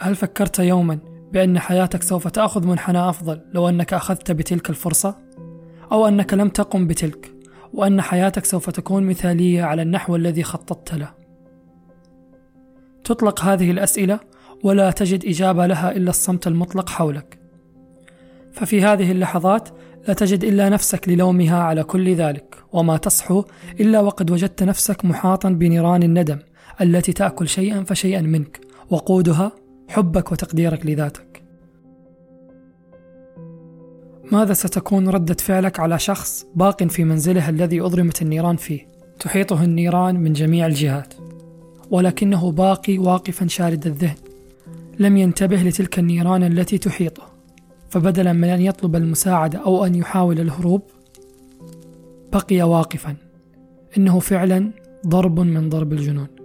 هل فكرت يوما بأن حياتك سوف تأخذ منحنى أفضل لو أنك أخذت بتلك الفرصة؟ أو أنك لم تقم بتلك وأن حياتك سوف تكون مثالية على النحو الذي خططت له تطلق هذه الأسئلة ولا تجد إجابة لها إلا الصمت المطلق حولك ففي هذه اللحظات لا تجد إلا نفسك للومها على كل ذلك وما تصحو إلا وقد وجدت نفسك محاطا بنيران الندم التي تأكل شيئا فشيئا منك وقودها حبك وتقديرك لذاتك. ماذا ستكون ردة فعلك على شخص باق في منزله الذي أضرمت النيران فيه؟ تحيطه النيران من جميع الجهات ولكنه باقي واقفا شارد الذهن. لم ينتبه لتلك النيران التي تحيطه فبدلا من أن يطلب المساعدة أو أن يحاول الهروب بقي واقفا. إنه فعلا ضرب من ضرب الجنون.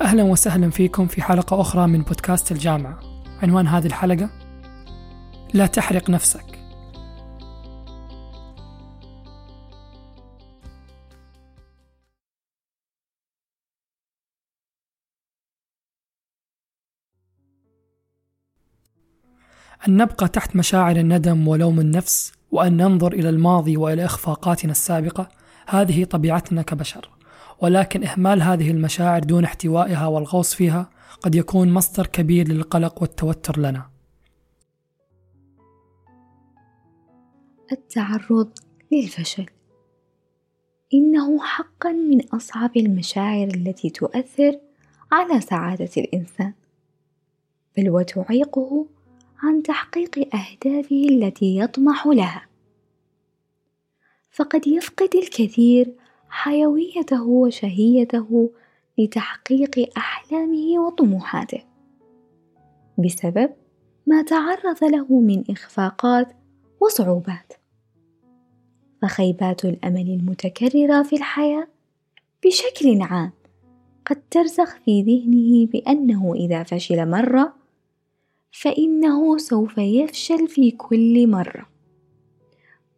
أهلا وسهلا فيكم في حلقة أخرى من بودكاست الجامعة. عنوان هذه الحلقة لا تحرق نفسك. أن نبقى تحت مشاعر الندم ولوم النفس وأن ننظر إلى الماضي وإلى إخفاقاتنا السابقة هذه طبيعتنا كبشر. ولكن إهمال هذه المشاعر دون احتوائها والغوص فيها قد يكون مصدر كبير للقلق والتوتر لنا. التعرض للفشل إنه حقا من أصعب المشاعر التي تؤثر على سعادة الإنسان، بل وتعيقه عن تحقيق أهدافه التي يطمح لها، فقد يفقد الكثير حيويته وشهيته لتحقيق أحلامه وطموحاته. بسبب ما تعرض له من إخفاقات وصعوبات. فخيبات الأمل المتكررة في الحياة بشكل عام قد ترسخ في ذهنه بأنه إذا فشل مرة فإنه سوف يفشل في كل مرة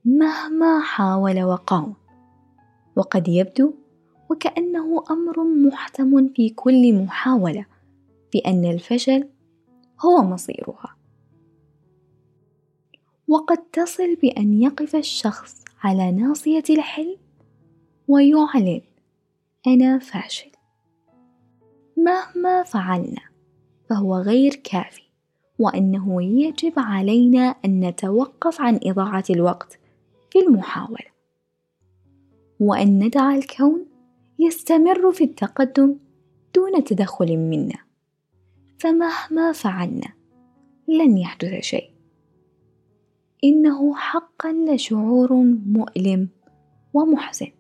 مهما حاول وقاوم وقد يبدو وكأنه أمر محتم في كل محاولة بأن الفشل هو مصيرها. وقد تصل بأن يقف الشخص على ناصية الحلم ويعلن أنا فاشل. مهما فعلنا فهو غير كافي وأنه يجب علينا أن نتوقف عن إضاعة الوقت في المحاولة. وأن ندع الكون يستمر في التقدم دون تدخل منا. فمهما فعلنا لن يحدث شيء. إنه حقا لشعور مؤلم ومحزن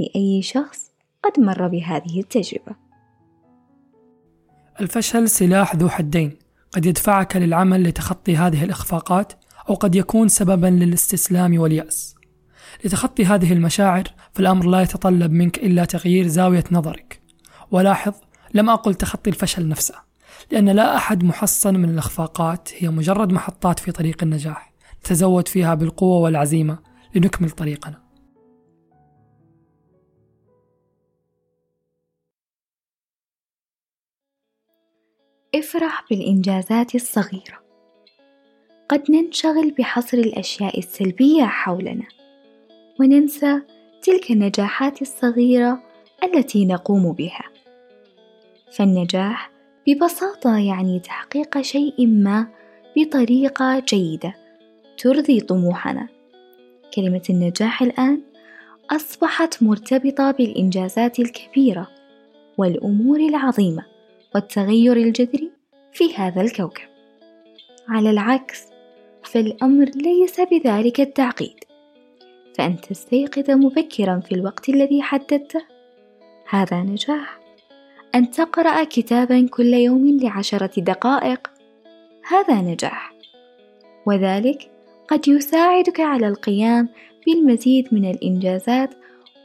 لأي شخص قد مر بهذه التجربة. الفشل سلاح ذو حدين. قد يدفعك للعمل لتخطي هذه الإخفاقات أو قد يكون سببا للاستسلام واليأس. لتخطي هذه المشاعر فالأمر لا يتطلب منك إلا تغيير زاوية نظرك. ولاحظ لم أقل تخطي الفشل نفسه لأن لا أحد محصن من الإخفاقات هي مجرد محطات في طريق النجاح. نتزود فيها بالقوة والعزيمة لنكمل طريقنا. افرح بالإنجازات الصغيرة. قد ننشغل بحصر الأشياء السلبية حولنا. وننسى تلك النجاحات الصغيرة التي نقوم بها. فالنجاح ببساطة يعني تحقيق شيء ما بطريقة جيدة ترضي طموحنا. كلمة النجاح الآن أصبحت مرتبطة بالإنجازات الكبيرة والأمور العظيمة والتغير الجذري في هذا الكوكب. على العكس فالأمر ليس بذلك التعقيد. فأن تستيقظ مبكرا في الوقت الذي حددته؟ هذا نجاح. أن تقرأ كتابا كل يوم لعشرة دقائق. هذا نجاح. وذلك قد يساعدك على القيام بالمزيد من الإنجازات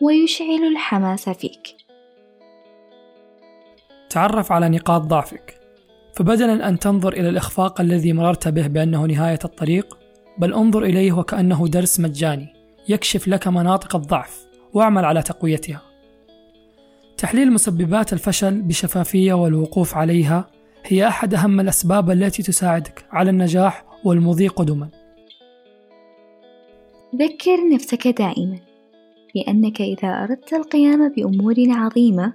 ويشعل الحماس فيك. تعرف على نقاط ضعفك. فبدلا أن تنظر إلى الإخفاق الذي مررت به بأنه نهاية الطريق بل انظر إليه وكأنه درس مجاني. يكشف لك مناطق الضعف واعمل على تقويتها. تحليل مسببات الفشل بشفافية والوقوف عليها هي أحد أهم الأسباب التي تساعدك على النجاح والمضي قدما ذكر نفسك دائما بأنك إذا أردت القيام بأمور عظيمة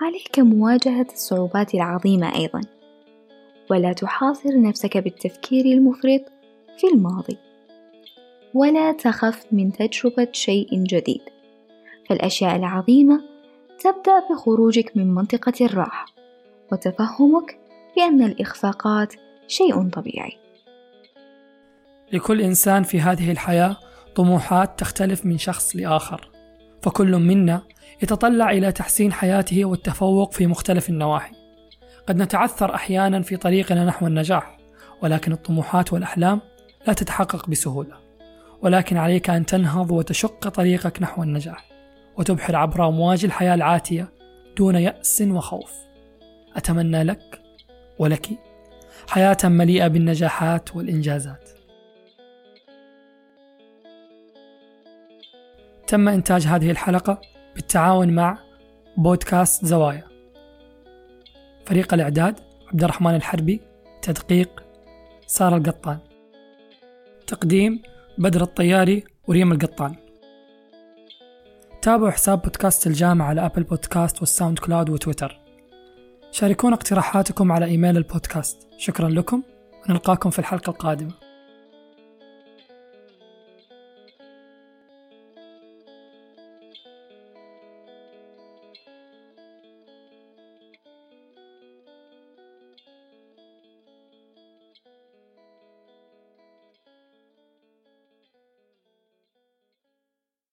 عليك مواجهة الصعوبات العظيمة أيضا ولا تحاصر نفسك بالتفكير المفرط في الماضي. ولا تخف من تجربة شيء جديد. فالأشياء العظيمة تبدأ بخروجك من منطقة الراحة وتفهمك بأن الإخفاقات شيء طبيعي. لكل إنسان في هذه الحياة طموحات تختلف من شخص لآخر فكل منا يتطلع إلى تحسين حياته والتفوق في مختلف النواحي. قد نتعثر أحيانا في طريقنا نحو النجاح ولكن الطموحات والأحلام لا تتحقق بسهولة. ولكن عليك أن تنهض وتشق طريقك نحو النجاح وتبحر عبر أمواج الحياة العاتية دون يأس وخوف. أتمنى لك ولك حياة مليئة بالنجاحات والإنجازات. تم إنتاج هذه الحلقة بالتعاون مع بودكاست زوايا. فريق الإعداد عبد الرحمن الحربي تدقيق سارة القطان. تقديم بدر الطياري وريم القطان. تابعوا حساب بودكاست الجامعة على Apple Podcasts وال SoundCloud وتويتر. شاركونا اقتراحاتكم على إيميل البودكاست. شكرا لكم. ونلقاكم في الحلقة القادمة.